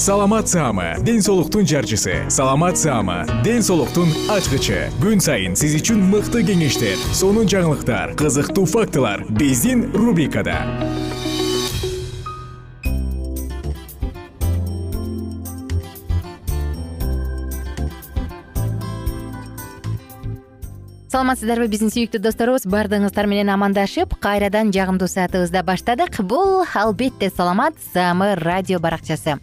саламат саама ден соолуктун жарчысы. Саламат саама ден соолуктун ачкычы. Күн сайын сиз үчүн мыкты кеңештер сонун жаңылыктар кызыктуу фактылар биздин рубрикада. Саламатсыздарбы биздин сүйүктүү досторубуз баардыгыңыздар менен амандашып кайрадан жагымдуу саатыбызды баштадык бул албетте саламат саамы радио баракчасы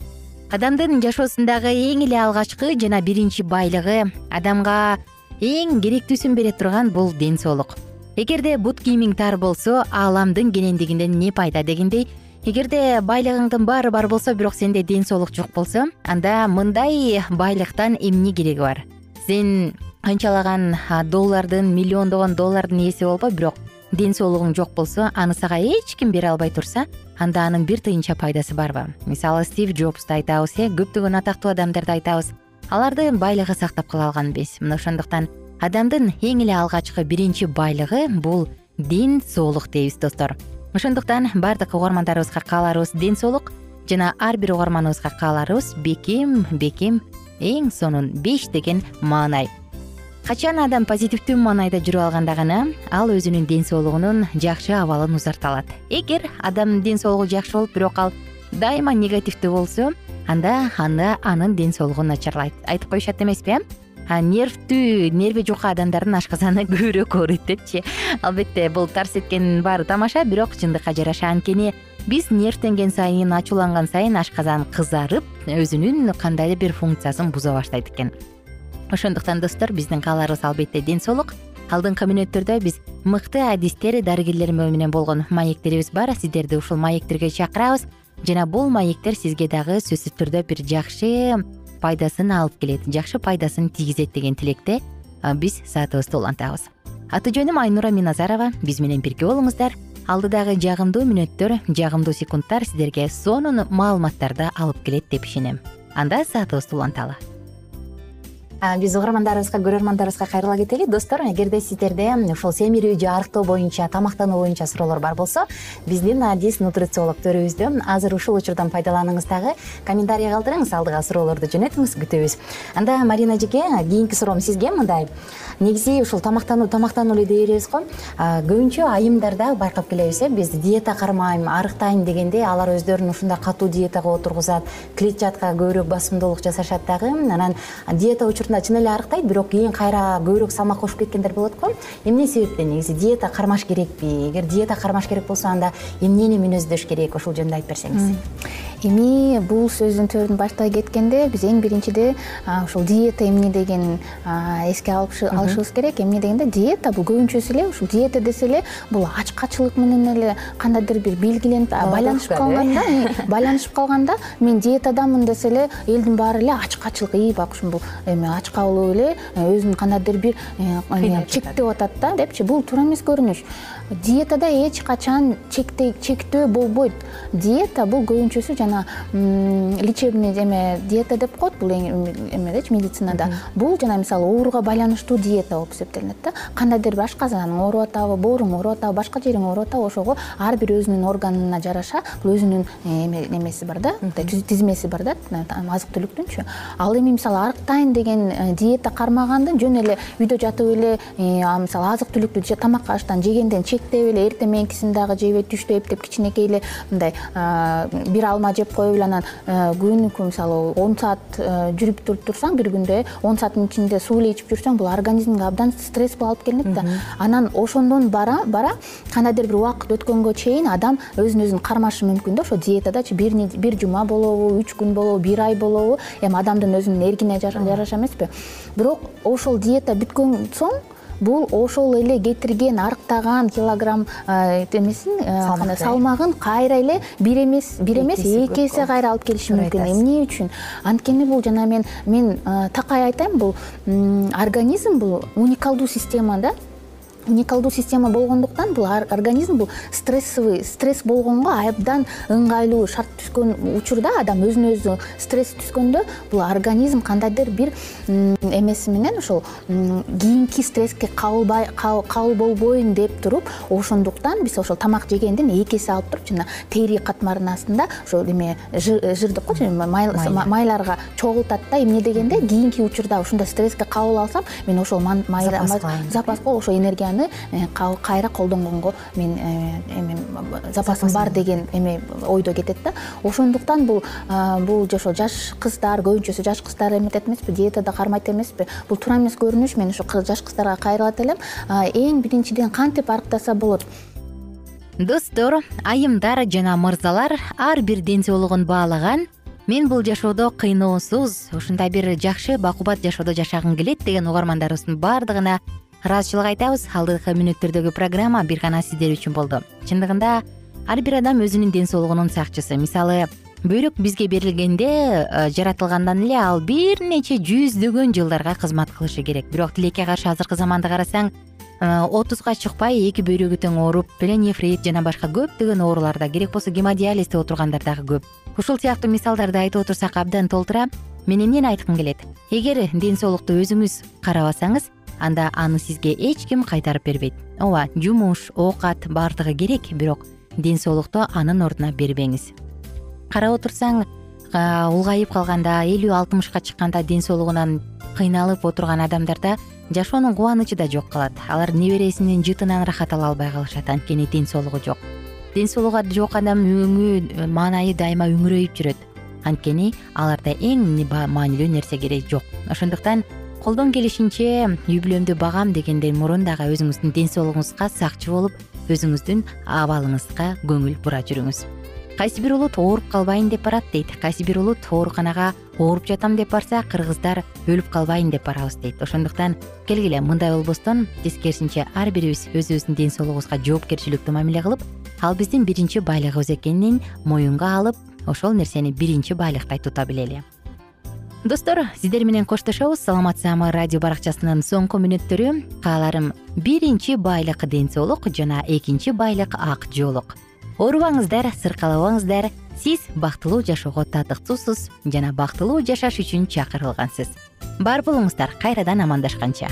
адамдын жашоосундагы эң эле алгачкы жана биринчи байлыгы. Адамга эң керектүүсүн бере турган бул ден соолук. Эгерде бут кийимиң тар болсо ааламдын кенендигинен эмне пайда дегендей? Эгерде байлыгыңдын баары бар болсо бирок сенде ден соолук жок болсо анда мындай байлыктан эмне кереги бар? Сен канчалаган доллардын миллиондогон доллардын ээси болбо бирок ден соолугуң жок болсо аны сага эч ким бере албай турса анда анын бир тыйынча пайдасы барбы. Мисалы стив джобсту айтабыз э көптөгөн атактуу адамдарды айтабыз аларды байлыгы сактап кала алган эмес мына ошондуктан адамдын эң эле алгачкы биринчи байлыгы бул ден соолук дейбиз достор. Ошондуктан баардык угармандарыбызга кааларыбыз ден соолук жана ар бир угарманыбызга кааларыбыз бекем бекем эң сонун беш деген маанай качан адам позитивдүү маанайда жүрүп алганда гана ал өзүнүн ден соолугунун жакшы абалын узарта алат. Эгер адамдын ден соолугу жакшы болуп бирок ал дайыма негативдүү болсо анда анда анын ден соолугу начарлайт. Айтып коюшат эмеспи э нервдүү нерви жука адамдардын ашказаны көбүрөөк ооруйт депчи албетте бул тарс эткен баары тамаша бирок чындыкка жараша. Анткени биз нервтенген сайын ачууланган сайын ашказан кызарып өзүнүн кандайдыр бир функциясын буза баштайт экен ошондуктан достор биздин кааларыбыз албетте ден соолук. Алдыңкы мүнөттөрдө биз мыкты адистер дарыгерлер менен болгон маектерибиз бар. Сиздерди ушул маектерге чакырабыз. Жана бул маектер сизге дагы сөзсүз түрдө бир жакшы пайдасын алып келет жакшы пайдасын тийгизет деген тилекте биз саатыбызды улантабыз. Аты жөнүм айнура миназарова. Биз менен бирге болуңуздар. Алдыдагы жагымдуу мүнөттөр жагымдуу секундтар сиздерге сонун маалыматтарды алып келет деп ишенем. Анда саатыбызды уланталы биз угармандарыбызга көрөрмандарыбызга кайрыла кетели. Достор эгерде сиздерде ушул семирүү же арыктоо боюнча тамактануу боюнча суроолор бар болсо биздин адис нутрициолог төрүбүздө азыр ушул учурдан пайдаланыңыз дагы комментарий калтырыңыз алдыга суроолорду жөнөтүңүз күтөбүз. Анда марина эжеке кийинки суроом сизге мындай. Негизи ушул тамактануу тамактануу эле дей беребиз го. Көбүнчө айымдарда байкап келебиз э биз диета кармайм арыктайм дегенде алар өздөрүн ушундай катуу диетага отургузат клетчатка көбүрөөк басымдуулук жасашат дагы. Анан диета чын эле арыктайт бирок кийин кайра көбүрөөк салмак кошуп кеткендер болот го. Эмне себептен негизи? Диета кармаш керекпи? Эгер диета кармаш керек болсо анда эмнени мүнөздөш керек? Ушул жөнүндө айтып берсеңиз эми бул сөздүн төрүн баштай кеткенде биз эң биринчиде ушул диета эмне дегенин эске алышыбыз керек. Эмне дегенде диета бул көбүнчөсү эле ушул диета десе эле бул ачкачылык менен эле кандайдыр бир белгиленип байланышып калганда э, байланышып калганда мен диетадамын десе эле элдин баары эле ачкачылык. Ии бак ушул бул эме ачка болуп эле э, өзүн кандайдыр бир э, чектеп атат да депчи. Бул туура эмес көрүнүш диетада эч качан чектөө болбойт. Диета бул көбүнчөсү жана лечебный эме диета деп коет бул эмедечи медицинада. Бул жана мисалы ооруга байланыштуу диета болуп эсептелинет да. Кандайдыр бир ашказаның ооруп атабы бооруң ооруп атабы башка жериң ооруп атабы ошого ар бир өзүнүн органына жараша бул өзүнүн эмеси бар да. Тизмеси бар да. Азык түлүктүнчү. Ал эми мисалы арыктайын деген э, диета кармагандын жөн эле үйдө жатып эле мисалы азык түлүктү тамак аштан жегенден чектеп эле эртең мененкисин дагы жебей түштө эптеп кичинекей эле мындай бир алма жеп коюп эле анан күнүгө мисалы он саат жүрүп туруп турсаң бир күндө он сааттын ичинде суу эле ичип жүрсөң бул организмге абдан стресс алып келинет да. Анан ошондон бара бара кандайдыр бир убакыт өткөнгө чейин адам өзүн өзүн кармашы мүмкүн да ошо диетадачы бир жума болобу үч күн болобу бир ай болобу эми адамдын өзүнүн эркине жараша эмеспи. Бирок ошол диета бүткөн соң бул ошол эле кетирген арыктаган килограмм эмесин салмагын кайра эле бир эмес бир эмес эки эсе кайра алып келиши мүмкүн. эмне үчүн? Анткени бул жана мен мен такай айтайм бул организм бул уникалдуу система да уникалдуу система болгондуктан бул организм бул стрессовый стресс болгонго абдан ыңгайлуу шарт түшкөн учурда адам өзүнө өзү стресс түшкөндө бул организм кандайдыр бир эмеси менен ошол кийинки стресске кабыл болбойн деп туруп ошондуктан биз ошол тамак жегенден эки эсе алып туруп жана тери катмарынын астында ошол эме жыр деп койчу майларга чогултат да эмне дегенде кийинки учурда ушундай стресске кабыл алсам мен ошол запас кылып ошол энергияны Э, кайра колдонгонго мен э, эме запасым бар деген эме ойдо кетет да. Ошондуктан бул бул ошо жаш кыздар көбүнчөсү жаш кыздар эметет эмеспи диетада кармайт эмеспи. Бул туура эмес көрүнүш мен ушу жаш кыздарга кайрылат элем. Эң биринчиден кантип арыктаса болот? Достор айымдар жана мырзалар ар бир ден соолугун баалаган мен бул жашоодо кыйноосуз ушундай бир жакшы бакубат жашоодо жашагым келет деген угармандарыбыздын баардыгына ыраазычылык айтабыз. Алдыңкы мүнөттөрдөгү программа бир гана сиздер үчүн болду. Чындыгында ар бир адам өзүнүн ден соолугунун сакчысы. Мисалы бөйрөк бизге берилгенде э, жаратылгандан эле ал бир нече жүздөгөн жылдарга кызмат кылышы керек. Бирок тилекке каршы азыркы заманды карасаң э, отузга чыкпай эки бөйрөгү тең ооруп пленефрит жана башка көптөгөн оорулар да керек болсо гемодиализде отургандар дагы көп. Ушул сыяктуу мисалдарды айтып отурсак абдан толтура мен эмнени айткым келет? Эгер ден соолукту өзүңүз карабасаңыз анда аны сизге эч ким кайтарып бербейт. Ооба жумуш оокат баардыгы керек бирок ден соолукту анын ордуна бербеңиз. Карап отурсаң улгайып калганда элүү алтымышка чыкканда ден соолугунан кыйналып отурган адамдарда жашоонун кубанычы да жок калат. Алар небересинин жытынан ырахат ала албай калышат. Анткени ден соолугу жок. Ден соолугу жок адам өңү маанайы дайыма үңүрөйүп жүрөт. Анткени аларда эң маанилүү нерсе керек жок. Ошондуктан колдон келишинче үй бүлөмдү багам дегенден мурун дагы өзүңүздүн ден соолугуңузга сакчы болуп өзүңүздүн абалыңызга көңүл бура жүрүңүз. Кайсы бир улут ооруп калбайын деп барат дейт. Кайсы бир улут ооруканага ооруп жатам деп барса кыргыздар өлүп калбайын деп барабыз дейт. Ошондуктан келгиле мындай болбостон тескерисинче ар бирибиз өзүбүздүн ден соолугубузга жоопкерчиликтүү мамиле кылып ал биздин биринчи байлыгыбыз экенин моюнга алып ошол нерсени биринчи байлыктай тута билели достор сиздер менен коштошобуз. Саламатсызамы радио баракчасынын соңку мүнөттөрү. Кааларым биринчи байлык ден соолук жана экинчи байлык ак жоолук оорубаңыздар сыркалабаңыздар. Сиз бактылуу жашоого татыктуусуз жана бактылуу жашаш үчүн чакырылгансыз. Бар болуңуздар кайрадан амандашканча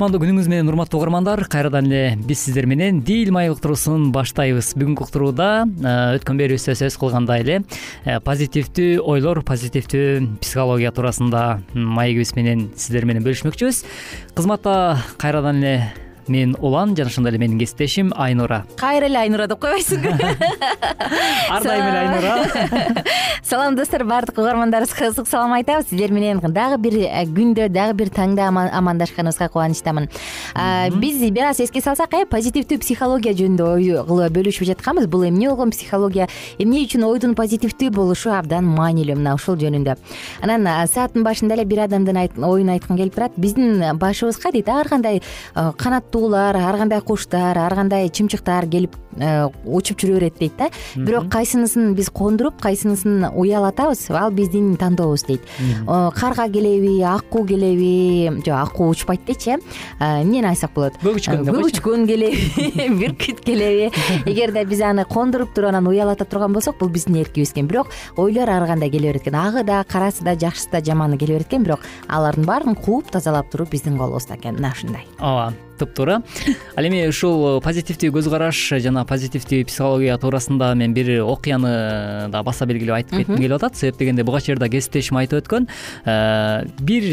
кутмандуу күнүңүз менен урматтуу угармандар кайрадан эле биз сиздер менен дил маек уктуруусун баштайбыз. Бүгүнкү уктурууда э, өткөн берүүбүздө сөз кылгандай эле э, позитивдүү ойлор позитивдүү психология туурасында маегибиз менен сиздер менен бөлүшмөкчүбүз. Кызматта кайрадан эле мен улан жана ошондой эле менин кесиптешим айнура. Кайра эле айнура деп койбойсуңбу ар дайым эле айнура. Салам достор баардык угармандарыбызга ысык салам айтабыз. Сиздер менен дагы бир э, күндө дагы бир таңда амандашканыбызга кубанычтамын. Биз бир аз эске салсак э позитивдүү психология жөнүндө ой кылып бөлүшүп жатканбыз. Бул эмне болгон психология? Эмне үчүн ойдун позитивдүү болушу абдан маанилүү мына ушул жөнүндө. Анан сааттын башында эле бир адамдын оюн айткым келип турат. Биздин башыбызга дейт ар кандай э, канаттуу ар кандай куштар ар кандай чымчыктар келип учуп жүрө берет дейт да. Бирок кайсынысын биз кондуруп кайсынысын уялатабыз ал биздин тандообуз дейт. Карга келеби аккуу келеби жок аккуу учпайт дейчү э эмнени айтсак болот? Көгүчкөн деп койчу. көгүчкөн келеби бүркүт келеби. Эгерде биз аны кондуруп туруп анан уялата турган болсок бул биздин эркибиз экен. Бирок ойлор ар кандай келе берет экен? Агы да карасы да жакшысы да жаманы келе берет экен. Бирок алардын баарын кууп тазалап туруу биздин колубузда экен. Мына ушундай. Ооба туптуура ал эми ушул позитивдүү көз караш жана позитивдүү психология туурасында мен бир окуяны да баса белгилеп айтып кетким келип атат. Себеп дегенде буга чейин да кесиптешим айтып өткөн э, бир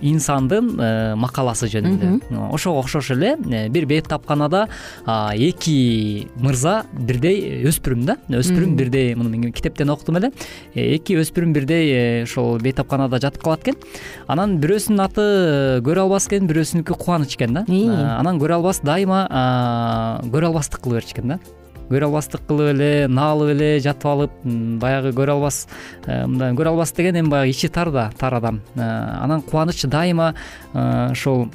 инсандын э, макаласы жөнүндө. Ошого окшош эле э, бир бейтапканада эки мырза бирдей өспүрүм да. Өспүрүм бирдей муну мен китептен окудум эле. Эки өспүрүм бирдей ошол бейтапканада жатып калат экен. Анан бирөөсүнүн аты көрө албас экен бирөөсүнүкү кубаныч экен да. Анан көрө албас дайыма көрө албастык кыла берчү экен да? Көрө албастык кылып эле наалып эле жатып алып баягы көрө албас э, мындай көрө албас деген эми баягы ичи тар да тар адам. Э, анан кубаныч дайыма э, ошол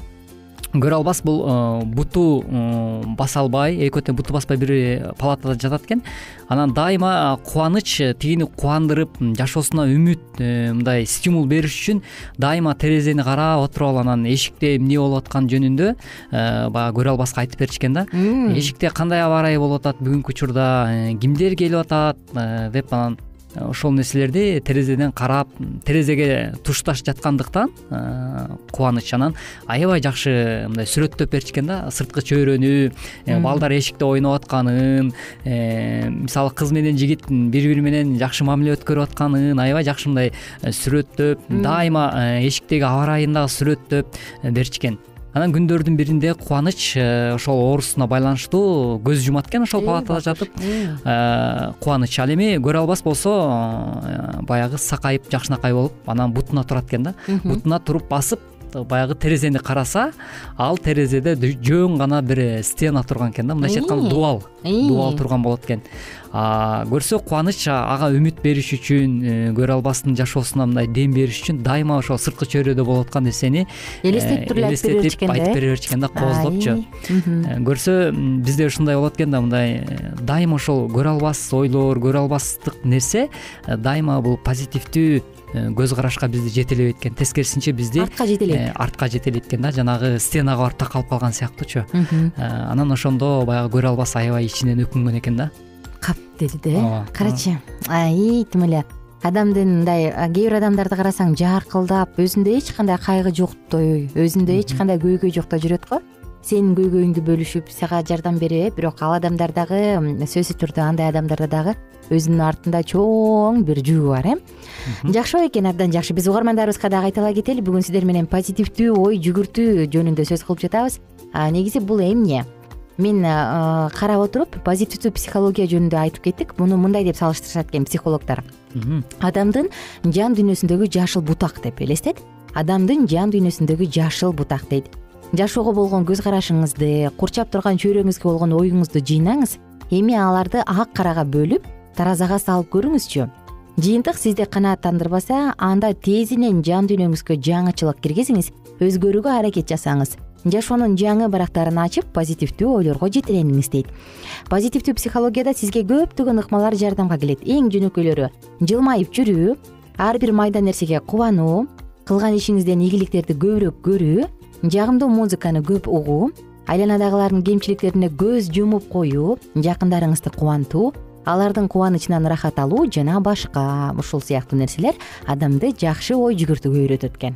көрө албас бул э, буту э, баса албай экөө тең буту баспай бир палатада жатат экен. Анан дайыма э, кубаныч тигини кубандырып жашоосуна үмүт мындай стимул бериш үчүн дайыма терезени карап отуруп алып анан эшикте эмне болуп атканы жөнүндө баягы көрө албаска айтып берчү экен да. Эшикте кандай аба ырайы болуп атат бүгүнкү учурда кимдер келип атат деп анан ошол нерселерди терезеден карап терезеге тушташ жаткандыктан э, кубаныч анан аябай жакшы мындай сүрөттөп берчү экен да сырткы чөйрөнү э, балдар эшикте ойноп атканын э, мисалы кыз менен жигит бири бири менен жакшы мамиле өткөрүп атканын аябай жакшы мындай сүрөттөп дайыма эшиктеги аба ырайын дагы сүрөттөп берчү экен анан күндөрдүн биринде кубаныч э, ошол оорусуна байланыштуу көз жумат экен ошол палатада жатып э, кубаныч. Ал эми көрө албас болсо баягы сакайып жакшынакай болуп анан бутуна турат экен да. Бутуна туруп басып баягы терезени караса ал терезеде жөн гана бир стена турган экен да. Мындайча айтканда дубал дубал турган болот экен. Көрсө кубаныч ага үмүт бериш үчүн э, көрө албастын жашоосуна мындай дем бериш үчүн дайыма ошол сырткы чөйрөдө болуп аткан нерсени элестетип туруп элестетип айтып бере берчү экен да кооздопчу э, көрсө бизде ушундай болот экен да мындай э, дайыма ошол көрө албас ойлор көрө албастык нерсе дайыма бул позитивдүү көз карашка бизди жетелебейт экен тескерисинче бизди артка жетелейт артка жетелейт экен да. Жанагы стенага барып такалып калган сыяктуучу анан ошондо баягы көрө албас аябай ичинен өкүнгөн экен да. Кап деди да э карачы тим эле. Адамдын мындай кээ бир адамдарды карасаң жаркылдап өзүндө эч кандай кайгы жоктой өзүндө эч кандай көйгөй жоктой жүрөт го сенин көйгөйүңдү бөлүшүп сага жардам берип бирок ал адамдар дагы сөзсүз түрдө андай адамдарда дагы өзүнүн артында чоң бир жүгү бар э? Жакшы экен абдан жакшы. Биз угармандарыбызга дагы айта ала кетели бүгүн сиздер менен позитивдүү ой жүгүртүү жөнүндө сөз кылып жатабыз. Негизи бул эмне? Мен карап отуруп позитивдүү психология жөнүндө айтып кеттик. Муну мындай деп салыштырышат экен психологдор. Адамдын жан дүйнөсүндөгү жашыл бутак деп элестет. Адамдын жан дүйнөсүндөгү жашыл бутак дейт жашоого болгон көз карашыңызды курчап турган чөйрөңүзгө болгон оюңузду жыйнаңыз. Эми аларды ак карага бөлүп таразага салып көрүңүзчү. Жыйынтык сизди канааттандырбаса анда тезинен жан дүйнөңүзгө жаңычылык киргизиңиз өзгөрүүгө аракет жасаңыз. Жашоонун жаңы барактарын ачып позитивдүү ойлорго жетелениңиз дейт. Позитивдүү психологияда сизге көптөгөн ыкмалар жардамга келет. Эң жөнөкөйлөрү жылмайып жүрүү ар бир майда нерсеге кубануу кылган ишиңизден ийгиликтерди көбүрөөк көрүү жагымдуу музыканы көп угуу айланадагылардын кемчиликтерине көз жумуп коюу жакындарыңызды кубантуу алардын кубанычынан ырахат алуу жана башка ушул сыяктуу нерселер адамды жакшы ой жүгүртүүгө үйрөтөт экен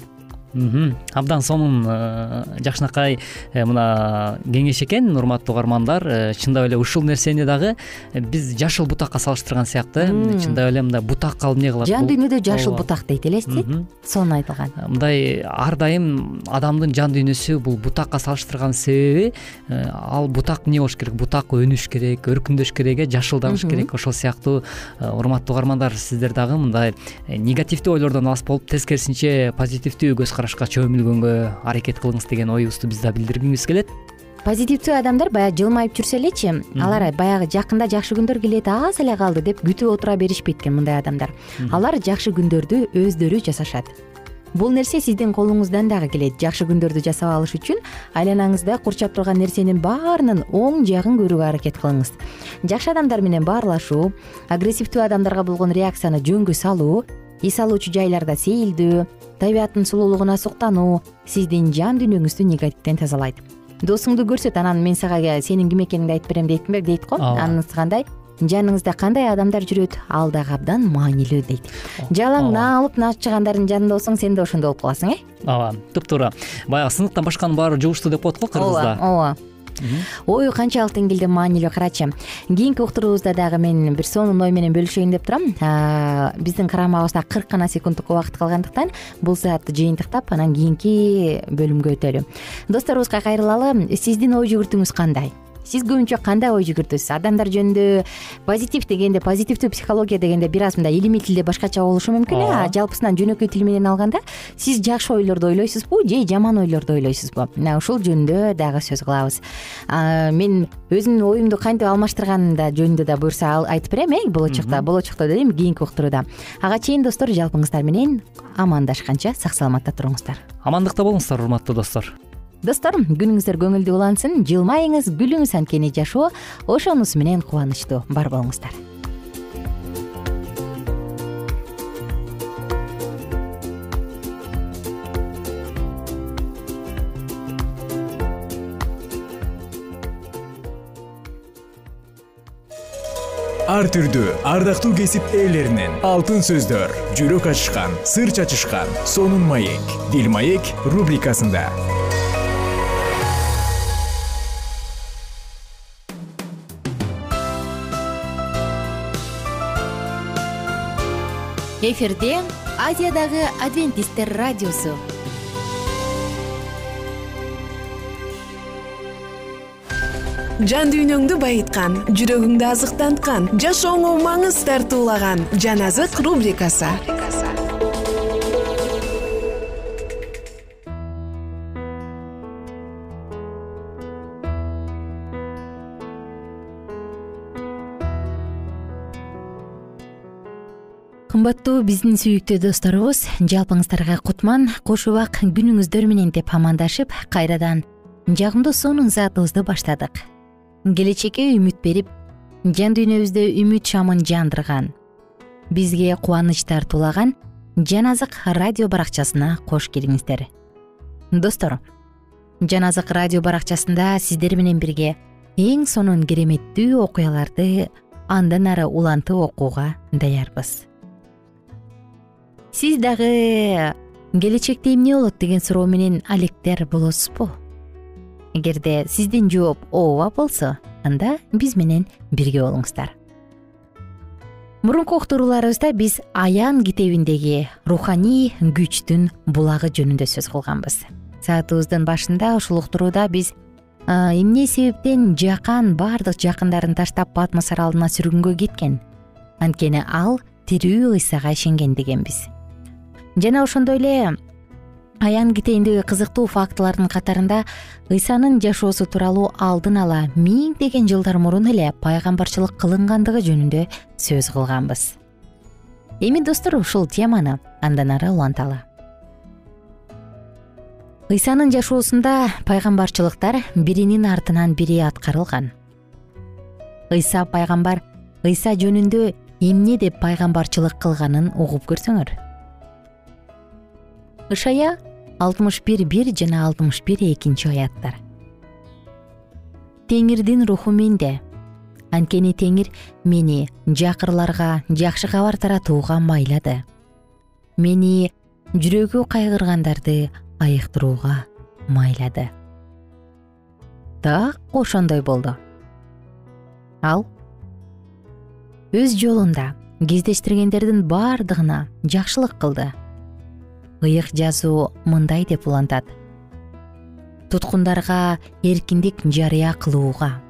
абдан сонун э, жакшынакай э, мына кеңеш экен урматтуу угармандар э, чындап эле ушул нерсени дагы биз жашыл бутакка салыштырган сыяктуу чындап эле мындай бутак калып эмне кылат? Жан дүйнөдө жашыл бутак дейт элестет сонун айтылган. Мындай ар дайым адамдын жан дүйнөсү бул бутакка салыштырган себеби ал бутак эмне болуш керек? Бутак өнүш керек өркүндөш керек э жашылданыш керек. Ошол сыяктуу урматтуу угармандар сиздер дагы мындай негативдүү ойлордон алыс болуп тескерисинче позитивдүү көз карашка чөмүлгөнгө аракет кылыңыз деген оюбузду биз да билдиргибиз келет. Позитивдүү адамдар баягы жылмайып жүрсө элечи алар баягы жакында жакшы күндөр келет аз эле калды деп күтүп отура беришпейт экен мындай адамдар. Алар жакшы күндөрдү өздөрү жасашат. Бул нерсе сиздин колуңуздан дагы келет. Жакшы күндөрдү жасап алыш үчүн айланаңызда курчап турган нерсенин баарынын оң жагын көрүүгө аракет кылыңыз. Жакшы адамдар менен баарлашуу агрессивдүү адамдарга болгон реакцияны жөнгө салуу эс алуучу жайларда сейилдөө табияттын сулуулугуна суктануу сиздин жан дүйнөңүздү негативден тазалайт. Досуңду көрсөт анан мен сага сенин ким экениңди айтып берем дейт го. Анысы кандай? Жаныңызда кандай адамдар жүрөт? Ал дагы абдан маанилүү дейт жалаң наалып начыгандардын жанында болсоң сен да ошондой болуп каласың э? Ооба. Туптуура баягы сыныктан башканын баары жугуштуу деп коет го кыргызда. Ооба ою канчалык деңгээлде маанилүү карачы. Кийинки уктуруубузда дагы мен бир сонун ой менен бөлүшөйүн деп турам. Биздин карамагыбызда кырк гана секунддук убакыт калгандыктан бул саатты жыйынтыктап анан кийинки бөлүмгө өтөлү. Досторубузга кайрылалы сиздин ой жүгүртүүңүз кандай сиз көбүнчө кандай ой жүгүртөсүз? Адамдар жөнүндө позитив дегенде позитивдүү психология дегенде бир аз мындай илимий тилде башкача болушу мүмкүн э? Жалпысынан жөнөкөй тил менен алганда сиз жакшы ойлорду ойлойсузбу же жаман ойлорду ойлойсузбу? Мына ушул жөнүндө дагы сөз кылабыз. Мен өзүмдүн оюмду кантип алмаштырганым да жөнүндө да буюрса айтып берем э? Болочокто болочокто дедим кийинки уктурууда. Ага чейин достор жалпыңыздар менен амандашканча сак саламатта туруңуздар. Амандыкта болуңуздар урматтуу достор достор күнүңүздөр көңүлдүү улансын жылмайыңыз күлүңүз анткени жашоо ошонусу менен кубанычтуу. Бар болуңуздар. Ар түрдүү ардактуу кесип ээлеринен алтын сөздөр жүрөк ачышкан сыр чачышкан сонун маек. Бил маек рубрикасында эфирде азиядагы адвентистер радиосу. Жан дүйнөңдү байыткан жүрөгүңдү азыктанткан жашооңо маңыз тартуулаган жан азык рубрикасы. Кымбаттуу биздин сүйүктүү досторубуз жалпыңыздарга кутман куш убак күнүңүздөр менен деп амандашып кайрадан жагымдуу сонун саатыбызды баштадык. Келечекке үмүт берип жан дүйнөбүздө үмүт шамын жандырган бизге кубаныч тартуулаган жан азык радио баракчасына кош келиңиздер. Достор жан азык радио баракчасында сиздер менен бирге эң сонун кереметтүү окуяларды андан ары улантып окууга даярбыз сиз дагы келечекте эмне болот деген суроо менен алектер болосузбу? Эгерде сиздин жооп ооба болсо анда биз менен бирге болуңуздар. Мурунку уктурууларыбызда биз аян китебиндеги руханий күчтүн булагы жөнүндө сөз кылганбыз. Саатыбыздын башында ушул уктурууда биз эмне себептен жакан баардык жакындарын таштап патмос аралына сүргүнгө кеткен? Анткени ал тирүү ыйсага ишенген дегенбиз жана ошондой эле аян китебиндеги кызыктуу фактылардын катарында ыйсанын жашоосу тууралуу алдын ала миңдеген жылдар мурун эле пайгамбарчылык кылынгандыгы жөнүндө сөз кылганбыз. Эми достор ушул теманы андан ары уланталы. Ыйсанын жашоосунда пайгамбарчылыктар биринин артынан бири аткарылган. Ыйса пайгамбар ыйса жөнүндө эмне деп пайгамбарчылык кылганын угуп көрсөңөр ышая алтымыш бир бир жана алтымыш бир экинчи аяттар. Теңирдин руху менде. Анткени теңир мени жакырларга жакшы кабар таратууга майлады. Мени жүрөгү кайгыргандарды айыктырууга майлады. Так ошондой болду. Ал өз жолунда кездештиргендердин баардыгына жакшылык кылды ыйык жазуу мындай деп улантат. Туткундарга эркиндик жарыя кылууга.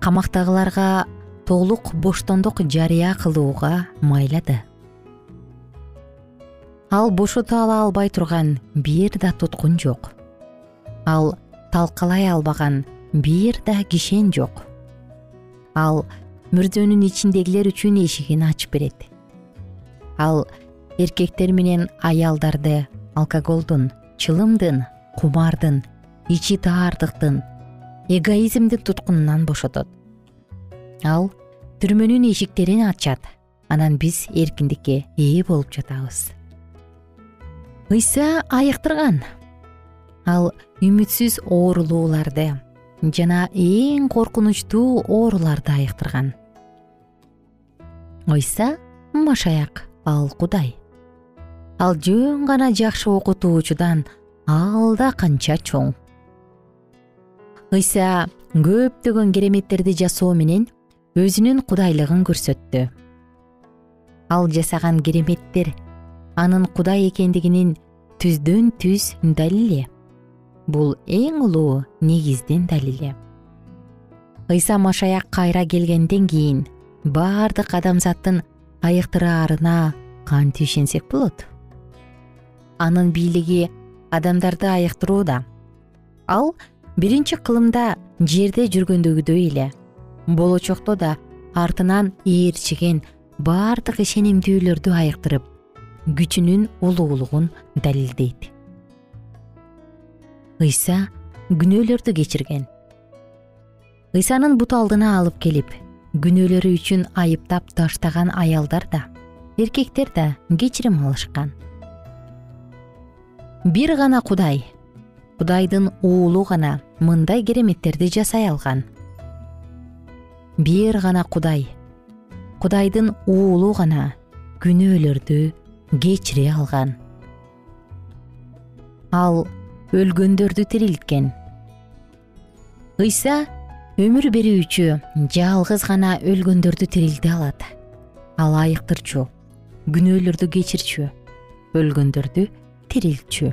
Камактагыларга толук боштондук жарыя кылууга майлады. Ал бошото ала албай турган бир да туткун жок. Ал талкалай албаган бир да кишен жок. Ал мүрдөнүн ичиндегилер үчүн эшигин ачып берет. Ал эркектер менен аялдарды алкоголдун чылымдын кумардын ичи таардыктын эгоизмдин туткунунан бошотот. Ал түрмөнүн эшиктерин ачат. Анан биз эркиндикке ээ болуп жатабыз. Ыйса айыктырган. Ал үмүтсүз оорулууларды жана эң коркунучтуу ооруларды айыктырган. Ыйса машаяк ал кудай ал жөн гана жакшы окутуучудан алда канча чоң. Ыйса көптөгөн кереметтерди жасоо менен өзүнүн кудайлыгын көрсөттү. Ал жасаган кереметтер анын кудай экендигинин түздөн түз далили бул эң улуу негиздин далили ыйса машаяк кайра келгенден кийин баардык адамзаттын айыктыраарына кантип ишенсек болот анын бийлиги адамдарды айыктырууда ал биринчи кылымда жерде жүргөндөгүдөй эле. Болочокто да артынан ээрчиген баардык ишенимдүүлөрдү айыктырып күчүнүн улуулугун далилдейт. Ыйса күнөөлөрдү кечирген. Ыйсанын бут алдына алып келип күнөөлөрү үчүн айыптап таштаган аялдар да эркектер да кечирим алышкан бир гана кудай кудайдын уулу гана мындай кереметтерди жасай алган. Бир гана кудай кудайдын уулу гана күнөөлөрдү кечире алган. Ал өлгөндөрдү тирилткен. Ыйса өмүр берүүчү жалгыз гана өлгөндөрдү тирилте алат. Ал айыктырчу күнөөлөрдү кечирчү өлгөндөрдү тирилтчү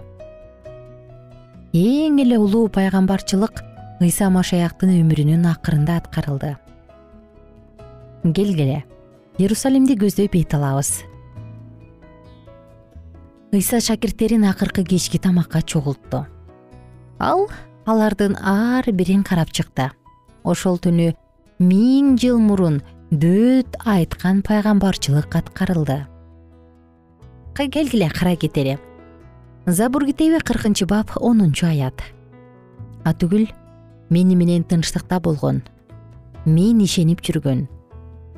эң эле улуу пайгамбарчылык ыйса машаяктын өмүрүнүн акырында аткарылды. Келгиле иерусалимди көздөй бет алабыз. Ыйса шакирттерин акыркы кечки тамакка чогултту ал алардын ар бирин карап чыкты. Ошол түнү миң жыл мурун дөөт айткан пайгамбарчылык аткарылды. Келгиле карай кетели забур китеби кыркынчы бап онунчу аят. Атүгүл мени менен тынчтыкта болгон. Мен ишенип жүргөн.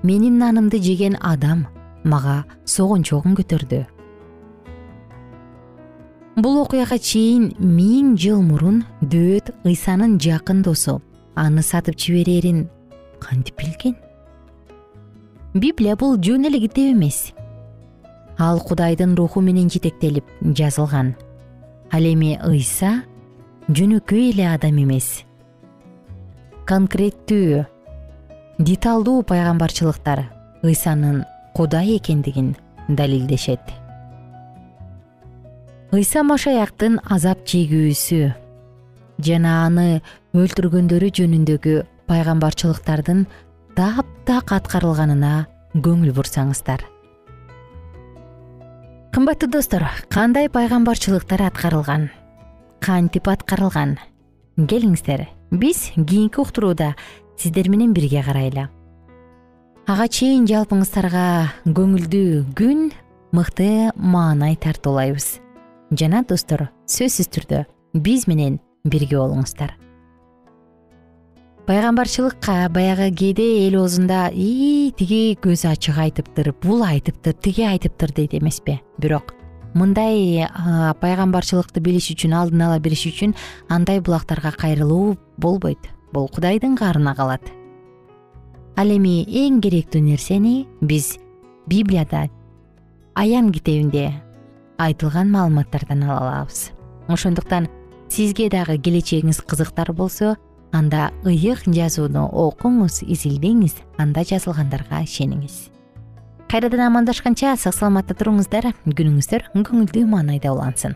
Менин нанымды жеген адам мага согончогун көтөрдү. Бул окуяга чейин миң жыл мурун дөөт ыйсанын жакын досу аны сатып жиберерин кантип билген? Библия бул жөн эле китеп эмес ал кудайдын руху менен жетектелип жазылган. Ал эми ыйса жөнөкөй эле адам эмес. Конкреттүү деталдуу пайгамбарчылыктар ыйсанын кудай экендигин далилдешет. Ыйса машаяктын азап чегүүсү жана аны өлтүргөндөрү жөнүндөгү пайгамбарчылыктардын таптак аткарылганына көңүл бурсаңыздар кымбаттуу достор кандай пайгамбарчылыктар аткарылган? Кантип аткарылган? Келиңиздер биз кийинки уктурууда сиздер менен бирге карайлы. Ага чейин жалпыңыздарга көңүлдүү күн мыкты маанай тартуулайбыз. Жана достор сөзсүз түрдө биз менен бирге болуңуздар пайгамбарчылыкка баягы кээде эл оозунда ии тиги көзү ачык айтыптыр бул айтыптыр тиги айтыптыр дейт эмеспи бирок мындай пайгамбарчылыкты билиш үчүн алдын ала билиш үчүн андай булактарга кайрылуу болбойт. Бул кудайдын каарына калат. Ал эми эң керектүү нерсени биз библияда аян китебинде айтылган маалыматтардан ала алабыз. Ошондуктан сизге дагы келечегиңиз кызыктар болсо анда ыйык жазууну окуңуз изилдеңиз анда жазылгандарга ишениңиз. Кайрадан амандашканча сак саламатта туруңуздар күнүңүздөр көңүлдүү маанайда улансын